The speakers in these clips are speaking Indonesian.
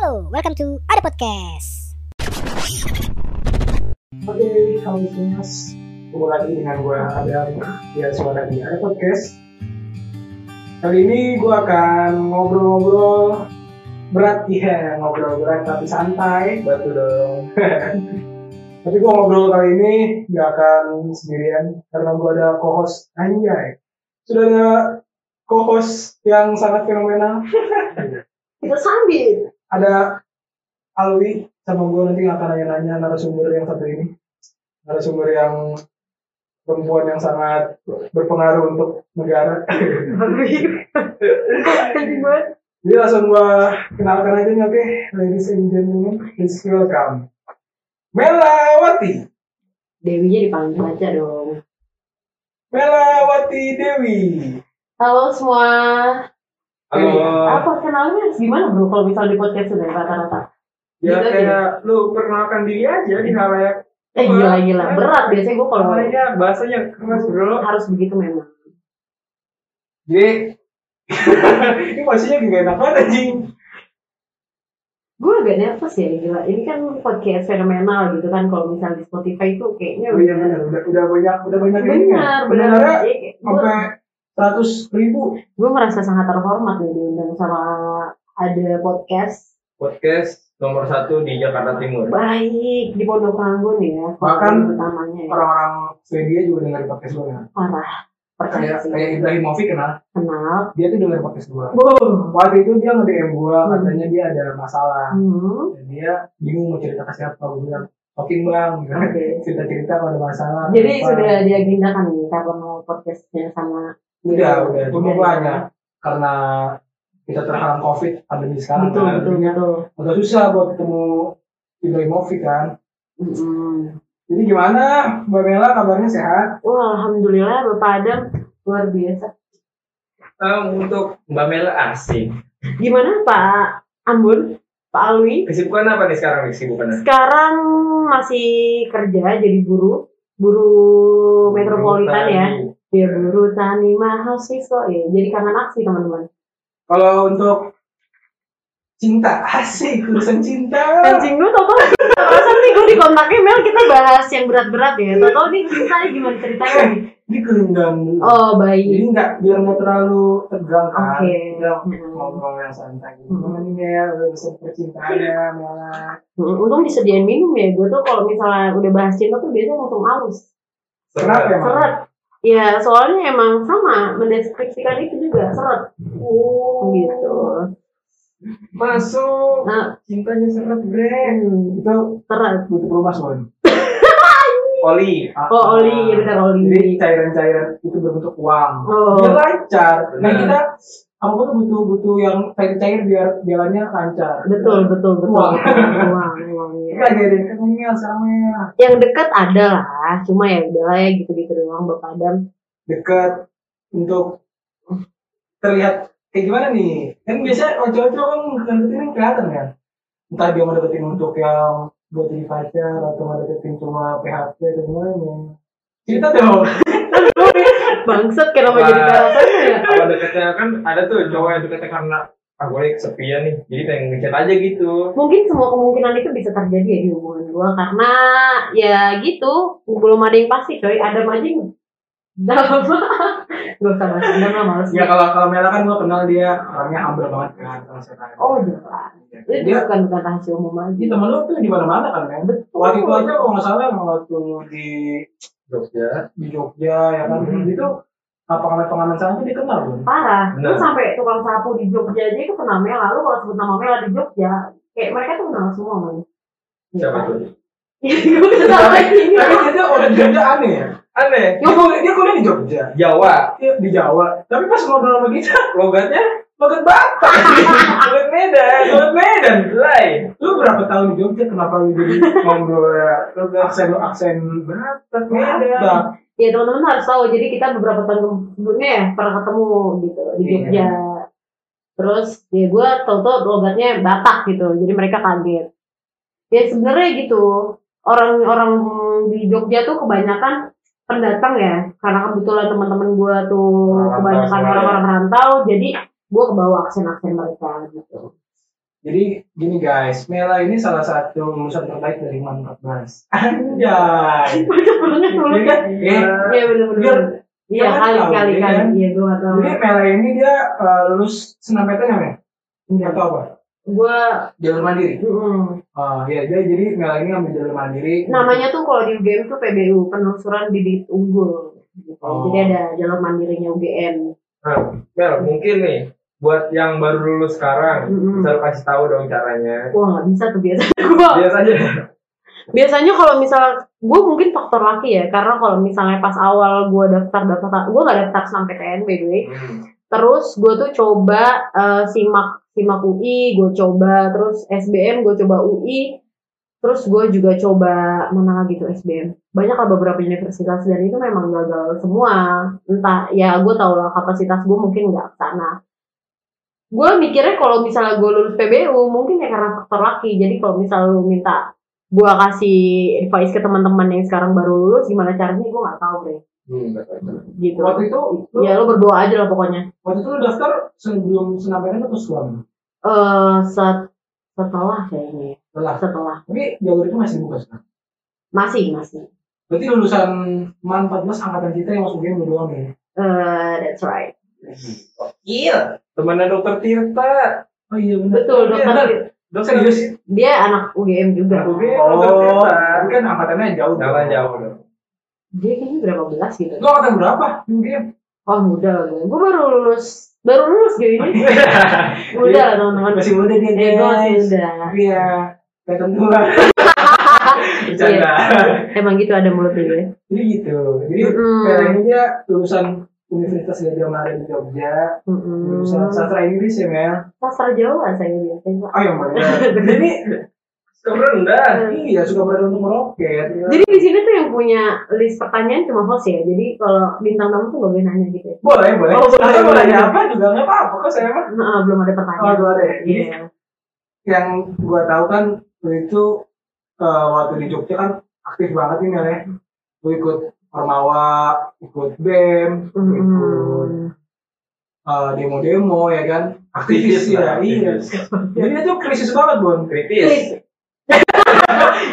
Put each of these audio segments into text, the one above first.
Halo, welcome to Ada Podcast. Oke, halo Mas. Ketemu lagi dengan gue ada ya suara di ada podcast. Kali ini gue akan ngobrol-ngobrol berat ya, ngobrol berat tapi santai, batu dong. tapi gue ngobrol kali ini gak akan sendirian karena gue ada co-host anjay. Sudah ada co-host yang sangat fenomenal. Kita sambil. Ada Alwi sama gue nanti akan nanya-nanya narasumber yang satu ini. Narasumber yang perempuan yang sangat berpengaruh untuk negara. Jadi langsung gue kenalkan aja nih oke? Ladies and gentlemen please welcome Melawati. Dewinya dipanggil aja dong. Melawati Dewi. Halo semua. Halo. Apa kenalnya gimana bro kalau misal di podcast sudah rata-rata? Ya Gitu aja. kayak lu perkenalkan diri aja di halayak. Eh gila gila berat biasanya gue kalau Halayak bahasanya keras bro. harus begitu memang. jadi ini maksudnya gak enak banget anjing Gue agak nervous ya gila. Ini kan podcast fenomenal gitu kan kalau misal di Spotify itu kayaknya oh iya benar udah udah banyak udah banyak ini ya benar benar. Kayak sampai seratus ribu gue merasa sangat terhormat nih diundang sama ada podcast Podcast nomor satu di Jakarta Timur. baik di Pondok Ranggon ya. Bahkan utamanya ya. orang-orang Swedia juga dengar podcast gue ya parah. Percaya kayak sih. kayak Ibrahimovic kenal kenal. dia tuh dengar podcast gua Wow. waktu itu dia nge-DM gua katanya dia ada masalah Hmm. dan dia bingung mau cerita ke siapa gua bilang talking bang gitu. Oke. cerita cerita kalau ada masalah Jadi apa. sudah diagendakan nih kapan mau podcastnya sama udah udah cuma Udah, gua ya. hanya karena kita terhalang covid pandemi sekarang betul kan, betul betul. agak susah buat ketemu Ibrahimovic kan Mm-mm. jadi gimana Mbak Mela kabarnya sehat Wah alhamdulillah Bapak Adam luar biasa. Eh, untuk Mbak Mela asing. Gimana Pak Ambon, Pak Alwi? Kesibukan apa nih sekarang nih kesibukannya? Sekarang masih kerja jadi buruh, buruh metropolitan ya. Ya buruh tani mahasiswa ya. Jadi kangen aksi teman-teman. kalau untuk cinta asik urusan cinta Anjing lu tau tau Perasaan nih gue di kontaknya Mel kita bahas yang berat-berat ya Tau tau nih ceritanya gimana ceritanya nih ini dulu Oh baik Jadi nggak biar nggak terlalu tegang kan. Oke. Hmm. ngobrol yang santai. Hmm. Gimana nih ya urusan percintaannya malah. Hmm, Untung disediain minum ya Gue tuh kalau misalnya udah bahas cinta tuh biasanya langsung aus Kenapa emang? Seret Ya soalnya emang sama Mendeskripsikan itu juga seret Oh. Gitu Masuk. Nah Cintanya seret bre. hmm, Itu Seret butuh pelumas Bon. Oli. Oh Oli ya benar Oli Jadi cairan-cairan itu berbentuk uang. Oh. Biar lancar. Nah kita kamu tuh butuh butuh yang cair-cair biar jalannya lancar. Betul betul betul. Uang. Uang Uang ya Enggak ada yang kenal sama ya. Yang dekat ada lah Cuma ya udahlah ya gitu-gitu doang Bapak Adam. Dekat untuk terlihat kayak gimana nih? Kan biasa cowok-cowok kan deketin kan kelihatan kan? Entah dia mau deketin untuk yang buat jadi pacar atau mau deketin cuma PHP atau gimana. Cerita dong Bangsat kenapa jadi karasannya ya. Kalau deketnya kan ada tuh cowok yang deketnya karena ah gue kesepian nih. Jadi pengen ngechat aja gitu. mungkin semua kemungkinan itu bisa terjadi ya di hubungan gua karena ya gitu belum ada yang pasti coy. Adam aja dalam gak usah bahas Adam lah males. Ya kalau kalau Mela kan gue kenal dia orangnya humble banget kan oh jelas. Itu dia bukan bukan rahasia umum aja. Dia temen lu tuh di mana mana kan kan betul waktu itu aja kalau nggak salah waktu di Jogja. di Jogja ya kan Hmm. itu apa pengamen saja dikenal belum parah Benar. lu sampai tukang sapu di Jogja aja itu kenal Mela lu kalau sebut nama Mela di Jogja kayak mereka tuh kenal semua man Siapa tuh? gue bisa salah ini tapi dia orang Jogja aneh ya Aneh. dia kuliah, dia kuliah di Jogja Jawa. Dia di Jawa tapi pas ngobrol sama kita Logatnya logat Batak Logat Medan. logat Medan Lain. lu berapa tahun di Jogja kenapa lu jadi ngobrol ya aksen aksen Batak Medan. Ya teman-teman harus tahu jadi kita beberapa tahun sebelumnya ya pernah ketemu gitu di Iya. Jogja terus ya gue tau-tau logatnya Batak gitu jadi mereka kaget ya sebenarnya gitu orang-orang di Jogja tuh kebanyakan pendatang ya karena kebetulan teman-teman gue tuh kebanyakan ya. orang-orang rantau jadi gue kebawa aksen-aksen mereka gitu Jadi gini guys, Mela ini salah satu lulusan terbaik dari MAN 14. Anjay. Banyak banget Iya mulut. kan? Eh, Iya bener-bener. Biar- Iya kali tahu, kali ya kali. kan? Iya gue gak tau. Jadi Mela ini dia eh, lulus senam PTN ya? Enggak. Atau apa? Gue Jalur mandiri. mm, Oh iya, dia jadi Mela ini ngambil jalur mandiri. namanya tuh kalau di UGM tuh PBU penelusuran bibit unggul. Gitu. Oh. Jadi ada jalur mandirinya UGM. Nah, Mel, mungkin nih buat yang baru lulus sekarang Mm-mm. bisa kasih tahu dong caranya. Wah nggak bisa tuh biasa. Gua Biasa aja. biasanya kalau misalnya gue mungkin faktor laki ya karena kalau misalnya pas awal gue daftar daftar gue gak daftar senam PTN by the way Hmm. terus gue tuh coba eh, simak simak UI gue coba terus SBM gue coba UI terus gue juga coba mana lagi tuh SBM banyak lah beberapa universitas dan itu memang gagal semua entah ya gue tau lah kapasitas gue mungkin nggak sana gue mikirnya kalau misalnya gue lulus PBU mungkin ya karena faktor laki jadi kalau misalnya lu minta gue kasih advice ke teman-teman yang sekarang baru lulus gimana caranya gue nggak tahu bre Hmm, gitu Waktu itu, lu, ya lu berdoa aja lah pokoknya waktu itu lu daftar sebelum senam PTN atau setelah? eh set- setelah kayaknya ya. Setelah. setelah Tapi jalur itu masih buka sekarang. masih masih Berarti lulusan MAN 14 angkatan kita yang masuk game doang nih. eh that's right Iya. Temannya dokter Tirta. Oh iya benar. betul Iya, dokter Dokter Serius? dia anak UGM juga UGM. Oh, dokter Tirta. kan angkatannya jauh. Jalan jauh dong. dia kayaknya berapa belas gitu Lu angkatan berapa di game? oh muda gue gue baru lulus baru lulus gitu ini muda lah teman-teman Masih muda dia eh gue masih muda Tapi ya, kelihatan tua. Bercanda. emang gitu ada mulutnya gue Jadi gitu. Jadi Mm-mm. kayak ini dia lulusan Universitas Gajah Mada di Jogja. Mm-mm. sastra Inggris ya Mel. sastra Jawa saya biasanya Pak. Oh yang mana? Jadi Suka rendah. iya suka berada untuk meroket. jadi di sini tuh yang punya list pertanyaan cuma host ya jadi kalau bintang tamu tuh gak boleh nanya gitu ya Boleh, boleh. Oh, boleh, Atau mau boleh. nanya apa juga nggak apa-apa kok saya mah. Nah, belum ada pertanyaan Oh, belum ada ya? Jadi, Iya. Yang gua tahu kan itu eh, waktu di Jogja kan aktif banget nih Mel ya. Lu ikut Ormawa, ikut BEM, ikut Mm-mm. eh, demo-demo ya kan. Aktivis ya, iya. aktivis. Jadi itu krisis banget, Bon. Kritis.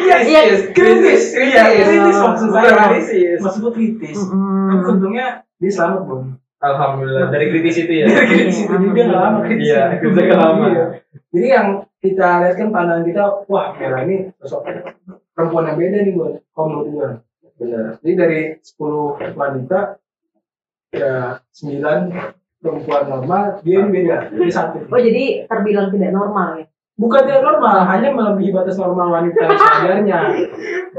Iya. kritis. Iya, kritis maksud Bukan saya. kritis. Maksud kritis. Mm-mm. Tapi untungnya dia selamat, Bon. Alhamdulillah dari kritis itu ya. Dari kritis itu dia nggak lama kritis. Iya, kritisnya nggak lama. Iya. Jadi yang kita lihat kan pandangan kita, wah Mela ini sosok perempuan yang beda nih buat kaum menurut. Benar. Jadi dari 10 wanita, ya 9 perempuan normal, dia ini beda, dia satu. Oh jadi terbilang tidak normal ya? Bukan tidak normal, hanya melebihi batas normal wanita sewajarnya.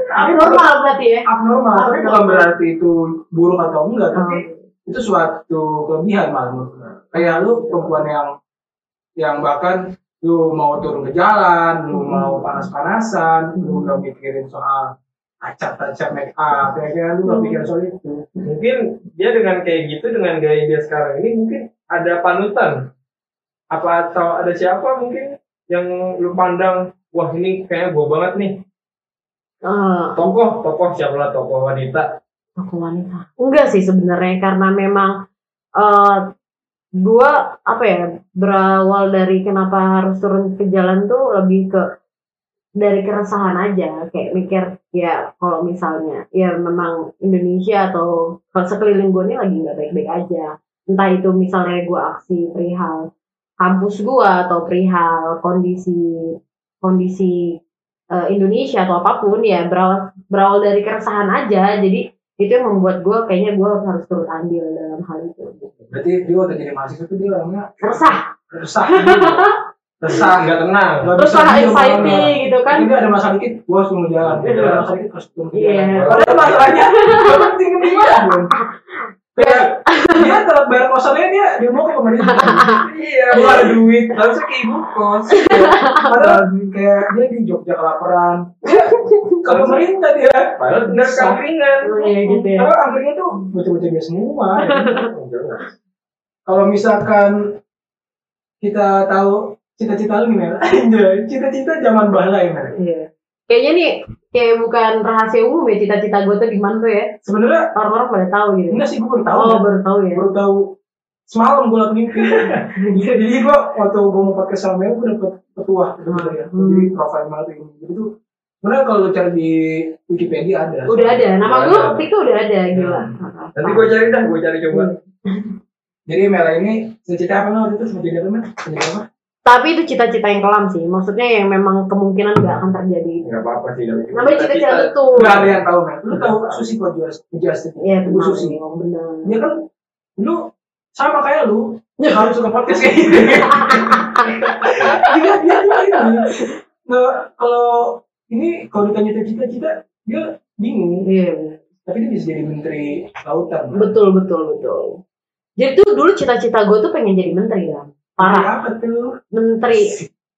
Abnormal berarti ya? Abnormal, tapi bukan berarti itu buruk atau enggak, tapi Oh. itu suatu kelebihan gua. Kayak lu perempuan yang yang bahkan lu mau turun ke jalan, lu Hmm. mau panas-panasan, lu nggak mikirin soal acak-acak make up, ya kan? Lu nggak Hmm. mikirin soal itu. Mungkin dia dengan kayak gitu dengan gaya dia sekarang ini mungkin ada panutan. Apa atau ada siapa mungkin yang lu pandang wah ini kayaknya gua banget nih Eh, tokoh tokoh siapa lah tokoh wanita Tokoh wanita. Enggak sih sebenarnya karena memang eh gua apa ya berawal dari kenapa harus turun ke jalan tuh lebih ke dari keresahan aja kayak mikir ya kalau misalnya ya memang Indonesia atau kalau sekeliling gue ini lagi nggak baik-baik aja. Entah itu misalnya gue aksi perihal kampus gua atau perihal kondisi kondisi eh, Indonesia atau apa pun ya berawal berawal dari keresahan aja. Jadi itu yang membuat gue kayaknya gue harus turut andil dalam hal itu. Berarti dia waktu jadi mahasiswa itu dia orangnya resah. resah gitu. resah nggak tenang Nggak terus anxiety gitu kan Jadi ada masalah dikit, gua harus turun jalan. Iya. Ada masalah dikit harus turun Iya. Padahal masalahnya gak banget. Kayak dia telat bayar kosannya dia dia mau ke pemerintah. iya Gua ada duit. harusnya ke ibu kos Padahal kayak dia di Jogja kelaparan. Ke pemerintah dia. padahal Oh, iya gitu ya Padahal antrinya tuh bocah-bocah dia semua. Kalau misalkan kita tahu cita-cita lu gimana? Cita-cita zaman bala ya, Mer. Iya. kayaknya nih kayak bukan rahasia umum ya cita-cita gue tuh di mana tuh ya Sebenarnya orang-orang pada tahu gitu enggak sih gua baru tahu. oh baru tahu ya baru tahu semalam gue lagi mimpi jadi gue waktu gue mau podcast sama gue dapet petua gitu ya Hmm. jadi profil banget ini jadi tuh Benar kalau lu cari di Wikipedia ada. Udah ada. Nama gue waktu itu udah ada gila. Nanti gue cari dah, gue cari coba. Jadi Mela ini cita-cita apa waktu itu jadi apa? Jadi apa? Tapi itu cita-cita yang kelam sih. Maksudnya yang memang kemungkinan nggak akan terjadi. Nggak apa-apa sih. namanya. Cita-cita betul. Enggak ada yang tahu Mel. Lu tahu Susi kok Justin? Iya, Ibu. Susi. Benar. Dia kan lu sama kayak lu harus suka podcast kayak gini. dia dia ini. Nah, kalau ini kalau ditanya cita-cita dia bingung. Iya, benar. Tapi dia bisa jadi menteri lautan. betul betul betul. Jadi tuh dulu cita-cita gue tuh pengen jadi menteri kan. Parah. Apa tuh? Menteri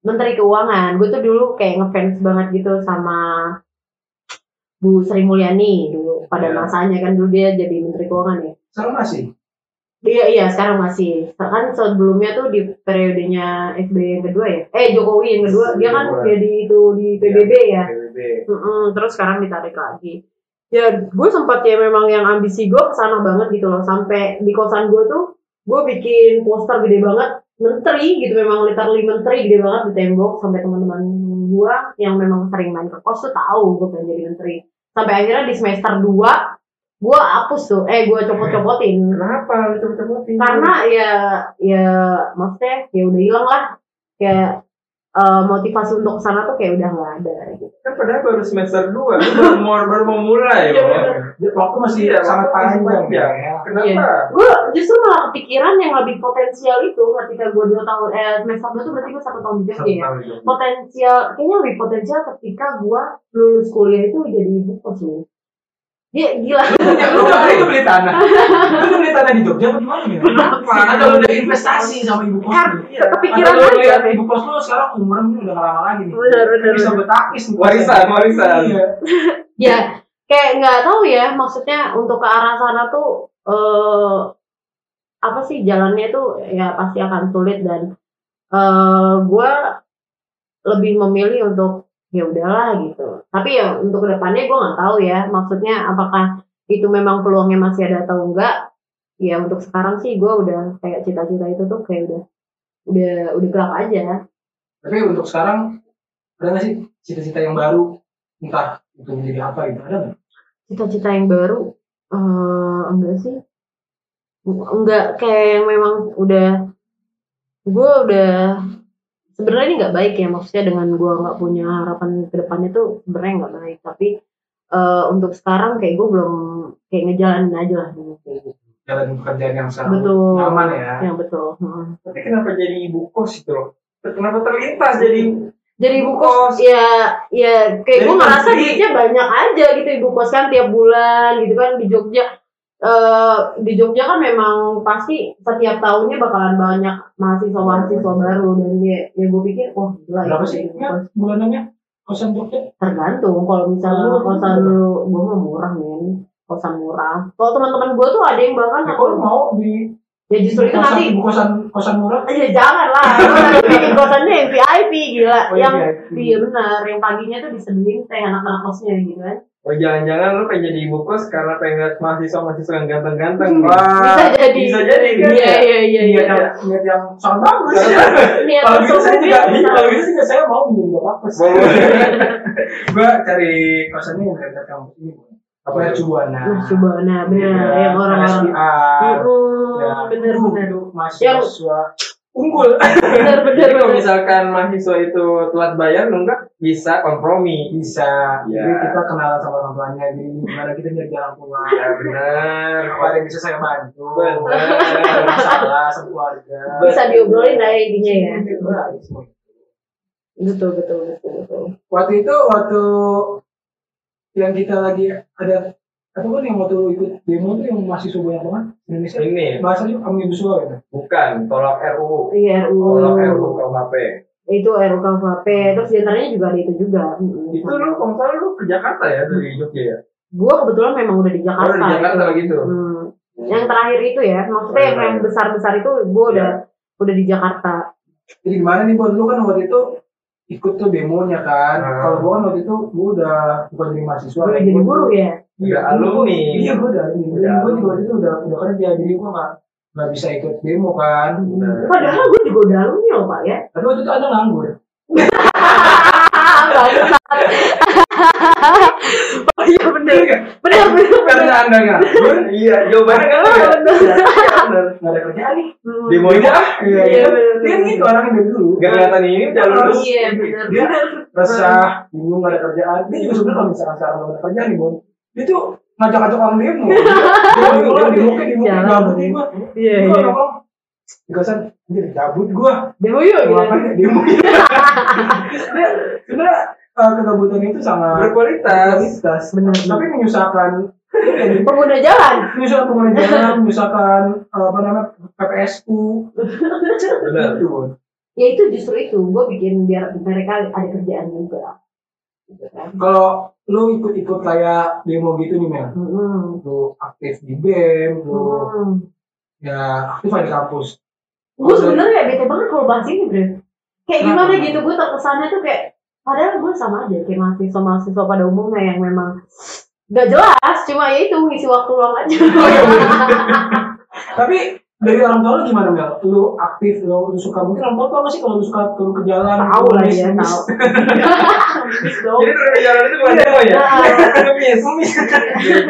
Menteri Keuangan. Gue tuh dulu kayak ngefans banget gitu sama Bu Sri Mulyani dulu pada Iya. masanya kan dulu dia jadi Menteri Keuangan ya. Sekarang masih. Iya iya sekarang masih. Kan sebelumnya tuh di periodenya SBY yang kedua ya. Eh Jokowi yang kedua dia kan Kedua. jadi itu di PBB ya. PBB. Mm-mm, terus sekarang ditarik lagi. Ya gue sempat ya memang yang ambisi gue ke sana banget gitu loh. Sampai di kosan gue tuh gue bikin poster gede banget menteri gitu memang literally menteri gede banget di tembok sampai teman-teman gue yang memang sering main ke kos tuh tahu gue pengen jadi menteri. Sampai akhirnya di semester 2 gue hapus tuh, eh gue copot-copotin Kenapa lu cepet-cepetin? karena ya ya maksudnya ya udah hilang lah kayak eh, motivasi untuk ke sana tuh kayak udah nggak ada gitu. kan padahal baru semester 2 lu baru mau baru mau mulai Iya, bener. Waktu masih Iya, sangat panjang ya. Kenapa? Gue justru malah kepikiran yang lebih potensial itu ketika gue dua tahun eh semester dua tuh berarti gue satu tahun di Jogja ya. Itu. Potensial kayaknya lebih potensial ketika gue lulus kuliah itu jadi ibu kos nih. Dia gila. Lu udah beli tanah. Lu beli tanah di Jogja apa gimana ya? Kenapa? Atau lu udah investasi sama ibu kos? Iya. Kepikiran aja. lihat ibu kos lu sekarang umurnya udah gak lama lagi nih. Benar, benar, Bisa betakis. Warisan, warisan. Iya. ya kayak nggak tahu ya maksudnya untuk ke arah sana tuh eh apa sih jalannya tuh ya pasti akan sulit dan eh gue lebih memilih untuk ya udahlah gitu tapi ya untuk ke depannya gue nggak tahu ya maksudnya apakah itu memang peluangnya masih ada atau enggak ya untuk sekarang sih gue udah kayak cita-cita itu tuh kayak udah udah udah gelap aja Tapi untuk sekarang ada nggak sih cita-cita yang baru? Entah itu menjadi apa gitu ada nggak? cita-cita yang baru eh enggak sih enggak kayak yang memang udah gue udah sebenarnya ini nggak baik ya maksudnya dengan gue nggak punya harapan ke depannya tuh sebenarnya nggak baik tapi eh, untuk sekarang kayak gue belum kayak ngejalanin aja lah dulu kayak gitu Jalan pekerjaan yang sekarang betul nyaman ya. yang betul. Tapi kenapa jadi ibu kos itu loh? Kenapa terlintas jadi jadi ibu kos kos. ya ya kayak gue ngerasa duitnya banyak aja gitu ibu kos kan tiap bulan gitu kan di Jogja eh di Jogja kan memang pasti setiap tahunnya bakalan banyak mahasiswa mahasiswa baru. Dan ya, ya gue pikir wah gila Berapa ya, sih? Ibu ya, bulanannya? Kosan Jogja? tergantung. Kalau misalnya Oh, kosan lu gue mah murah men. Kosan murah. Kalau teman-teman gue tuh ada yang bahkan Ya, kok mau di ya justru itu kosan, nanti. kosan kosan murah? ya jangan lah kosannya yang VIP gila. Oh, yang VIP. iya benar. Yang paginya tuh diseduhin teh anak-anak kosnya gitu kan Oh jangan-jangan lu pengen jadi ibu kos karena pengen lihat mahasiswa-mahasiswa yang ganteng-ganteng. Hmm. Wah, bisa jadi bisa jadi kan iya ya? iya iya iya Niat yang niat yang sangat bagus. niat Kalau gitu saya juga, sesungguhnya kalau gitu juga saya mau menjadi bapak kos. Gua cari kosannya yang dekat kampus ini. Apa ya nah bener Iya, yang orang-orang Ya, bener bener itu mahasiswa unggul. bener bener Jadi kalau misalkan mahasiswa itu telat bayar, lu enggak bisa kompromi. Bisa. Ya. Jadi kita kenalan sama orang tuanya. Jadi gimana kita nyari jalan keluar. Ya benar. Apa yang bisa saya bantu? Benar. Masalah sama keluarga. bisa diobrolin lah ya intinya ya semua. betul betul betul betul Waktu itu waktu yang kita lagi ada apa kan yang waktu lu ikut demo tuh yang mahasiswa banyak banget Indonesia. Ini. Bahasanya omnibus law ya? Bukan tolak RUU, iya tolak RUU RUU KUHP. itu RUU KUHP terus di antaranya juga ada itu juga. Itu lu kalau salah lu ke Jakarta ya dari Jogja ya? gue kebetulan memang udah di Oh, Jakarta di Jakarta itu. gitu. Hmm. yang terakhir itu ya maksudnya yang, Oh, iya. yang besar besar itu gue udah udah di Jakarta. Jadi gimana nih Bon? Lu kan waktu itu ikut tuh demonya kan Hmm. kalau kan waktu itu gua udah bukan jadi mahasiswa gue jadi guru ya iya Udah alumni. iya gua udah alumni Udah gua juga itu udah udah kerja jadi gua nggak nggak bisa ikut demo kan Benar. Padahal gue juga udah alumni loh pak ya. tapi waktu itu ada nganggur oh iya bener. Bener bener karena anda nganggur Iya, jawabannya kan Oh, ya. bener. bener nggak ada kerjaan nih Hmm. Demo aja. iya Iya, iya bener. gitu orang dari dulu Gak kelihatan ini udah lulus. Iya bener Dia- resah bingung nggak ada kerjaan dia juga sebenarnya kalau misalkan sekarang nggak ada kerjaan nih bon dia tuh ngajak-ngajak orang demo dia kayak demo kayak Jangan. gabut nih gua Iya iya. di kosan anjir gabut gua Demo yuk Mau gitu. ngapain ya? demo Sebenarnya eh, kegabutan itu sangat Berkualitas. berkualitas Bener, tapi menyusahkan ini, Pengguna jalan. menyusahkan pengguna jalan eh, apa namanya PPSU Benar. gitu Bon. Ya itu justru itu. Gue bikin biar mereka ada kerjaan juga. Gitu kan. kalau lu ikut-ikut kayak demo gitu nih Mel Hmm. lu aktif di BEM lu Hmm. ya aktif di kampus gue sebenarnya bete banget kalau bahas ini bre kayak gimana gitu gue terkesannya tuh kayak padahal gue sama aja kayak mahasiswa mahasiswa pada umumnya yang memang gak jelas cuma ya itu ngisi waktu luang aja tapi dari orang tua lu gimana Mel? Lu aktif, lu, lu suka mungkin orang tua tau gak sih kalau lu suka turun ke jalan? tahu lah ya tahu. Jadi turun ke jalan itu bukan demo ya? Nulis.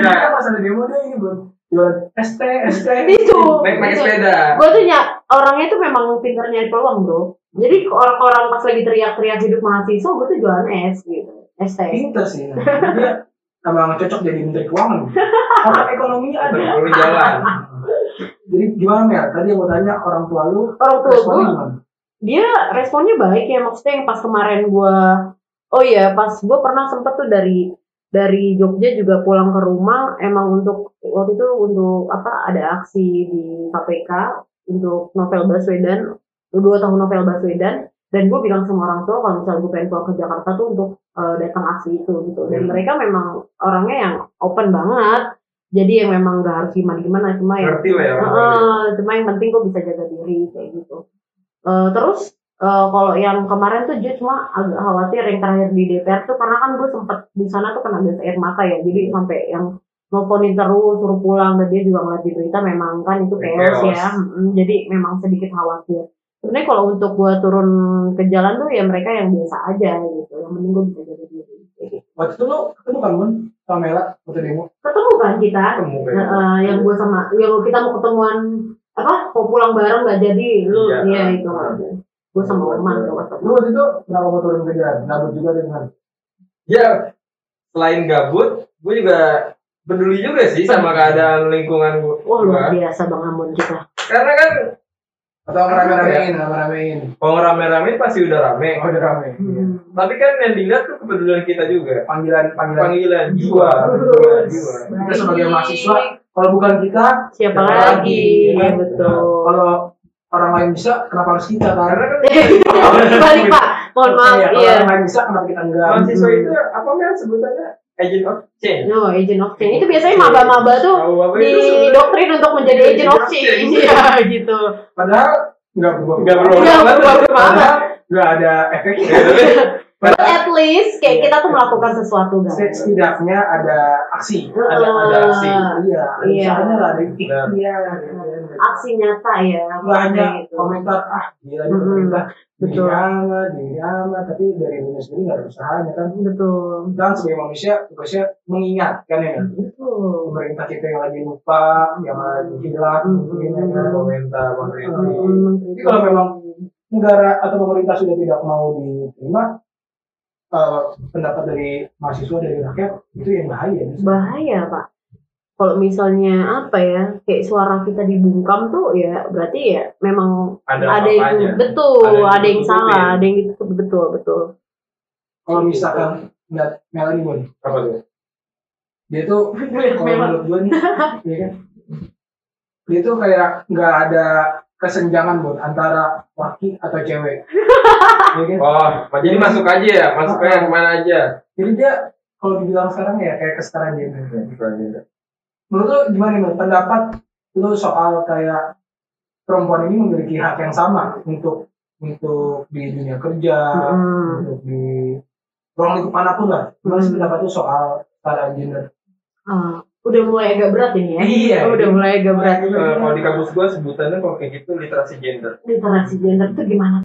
Kan pas ada demo dia ini buat jualan ST, ST. itu Naik Itu. sepeda. gue tuh nyak orangnya tuh memang pintar nyari peluang bro jadi orang-orang pas lagi teriak-teriak hidup mahasiswa gue tuh jualan es gitu es teh Pinter sih. Dia emang cocok jadi menteri keuangan. Otak ekonomi ada. Ke jalan. Jadi gimana Mel? Tadi yang mau tanya orang tua lu orang tua gue dia responnya baik ya maksudnya yang pas kemarin gua oh iya pas gua pernah sempet tuh dari dari Jogja juga pulang ke rumah emang untuk waktu itu untuk apa ada aksi di KPK untuk novel Baswedan dua tahun novel Baswedan dan gue bilang sama orang tua kalau misalnya gue pengen pulang ke Jakarta tuh untuk eh, datang aksi itu gitu dan Hmm. mereka memang orangnya yang open banget jadi yang memang gak harus gimana gimana cuma ya lah ya. Heeh, cuma yang penting gue bisa jaga diri kayak gitu. Eh, terus eh, kalau yang kemarin tuh dia cuma agak khawatir yang terakhir di DPR tuh karena kan gue sempet di sana tuh kena gas air mata ya, jadi sampai yang nelfonin terus suruh pulang dan dia juga ngeliat di berita memang kan itu chaos Chaos. ya, Mm, jadi memang sedikit khawatir. Sebenarnya kalau untuk gue turun ke jalan tuh ya mereka yang biasa aja gitu, yang penting gue bisa jaga diri. gitu. Waktu itu lu ketemu kan Bun sama Mela waktu demo? Ketemu kan kita, Ketemu Nah, eh, yang gue sama yang kita mau ketemuan apa mau pulang bareng nggak jadi lu Iya. iya itu nggak ada gue sama Oman tuh ketemu Lu waktu itu kenapa mau turun ke jalan? Gabut juga dengan Ya, selain gabut, gue juga peduli juga sih sama keadaan lingkungan gue. wah luar biasa bang Amun kita Karena kan atau ngerame-ramein, ngerame-ramein. kalau rame-rame pasti udah rame. Oh, udah rame. Hmm. Tapi kan yang dilihat tuh kepedulian kita juga. Panggilan panggilan Panggilan jiwa. Jiwa. jiwa. Kita sebagai mahasiswa, kalau bukan kita, siapa Siapa lagi lagi, ya kan? betul kalau orang lain bisa, kenapa harus kita? Karena kan balik pak mohon maaf Iya, kalau iya orang lain bisa, kenapa kita enggak? mahasiswa Hmm. itu apa men sebutannya agent of change. no agent of change itu biasanya maba-maba tuh apa di doktrin untuk menjadi agent of change ya gitu Padahal. Nggak berubah. Nggak berubah-berubah. Padahal enggak ada efeknya. but at least kayak kita tuh melakukan sesuatu guys Setidaknya ada aksi. Ada ada aksi. Iya, Iya. misalnya lah ada ikhtiar. Aksi nyata ya Nggak hanya gitu. komentar, ah gila ini pemerintah, Betul. amat, diri amat, tapi dari dirinya sendiri nggak ada usahanya kan. betul kan sebagai manusia tugasnya mengingatkan ya kan. betul Pemerintah kita yang lagi lupa, yang lagi hilang, mungkin ya kan. Komentar. Hmm. Jadi kalau memang negara atau pemerintah sudah tidak mau diterima eh, pendapat dari mahasiswa dari rakyat itu yang bahaya. bahaya pak kalau misalnya apa ya kayak suara kita dibungkam tuh ya berarti ya memang Ada, ada yang betul Ada yang ada yang ditutupin. salah ada yang ditutup betul betul Kalau misalkan nggak Melanie Bon, Apa tuh? dia tuh kalau menurut gue nih, iya kan, dia tuh kayak nggak ada kesenjangan Bon antara laki atau cewek. Iya kan? Oh, jadi masuk aja ya, masuk aja ke mana aja. Jadi dia kalau dibilang sekarang ya kayak kesetaraan gender. Aja. Menurut lu gimana nih pendapat lu soal kayak perempuan ini memiliki hak yang sama untuk untuk di dunia kerja, Hmm. untuk di ruang lingkup mana pun lah. Gimana sih Hmm. pendapat lu soal kesetaraan gender? Ah, udah mulai agak berat ini ya. Iya. Udah mulai agak berat. Eh, kalau di kampus gua sebutannya kalau kayak gitu literasi gender Literasi gender itu gimana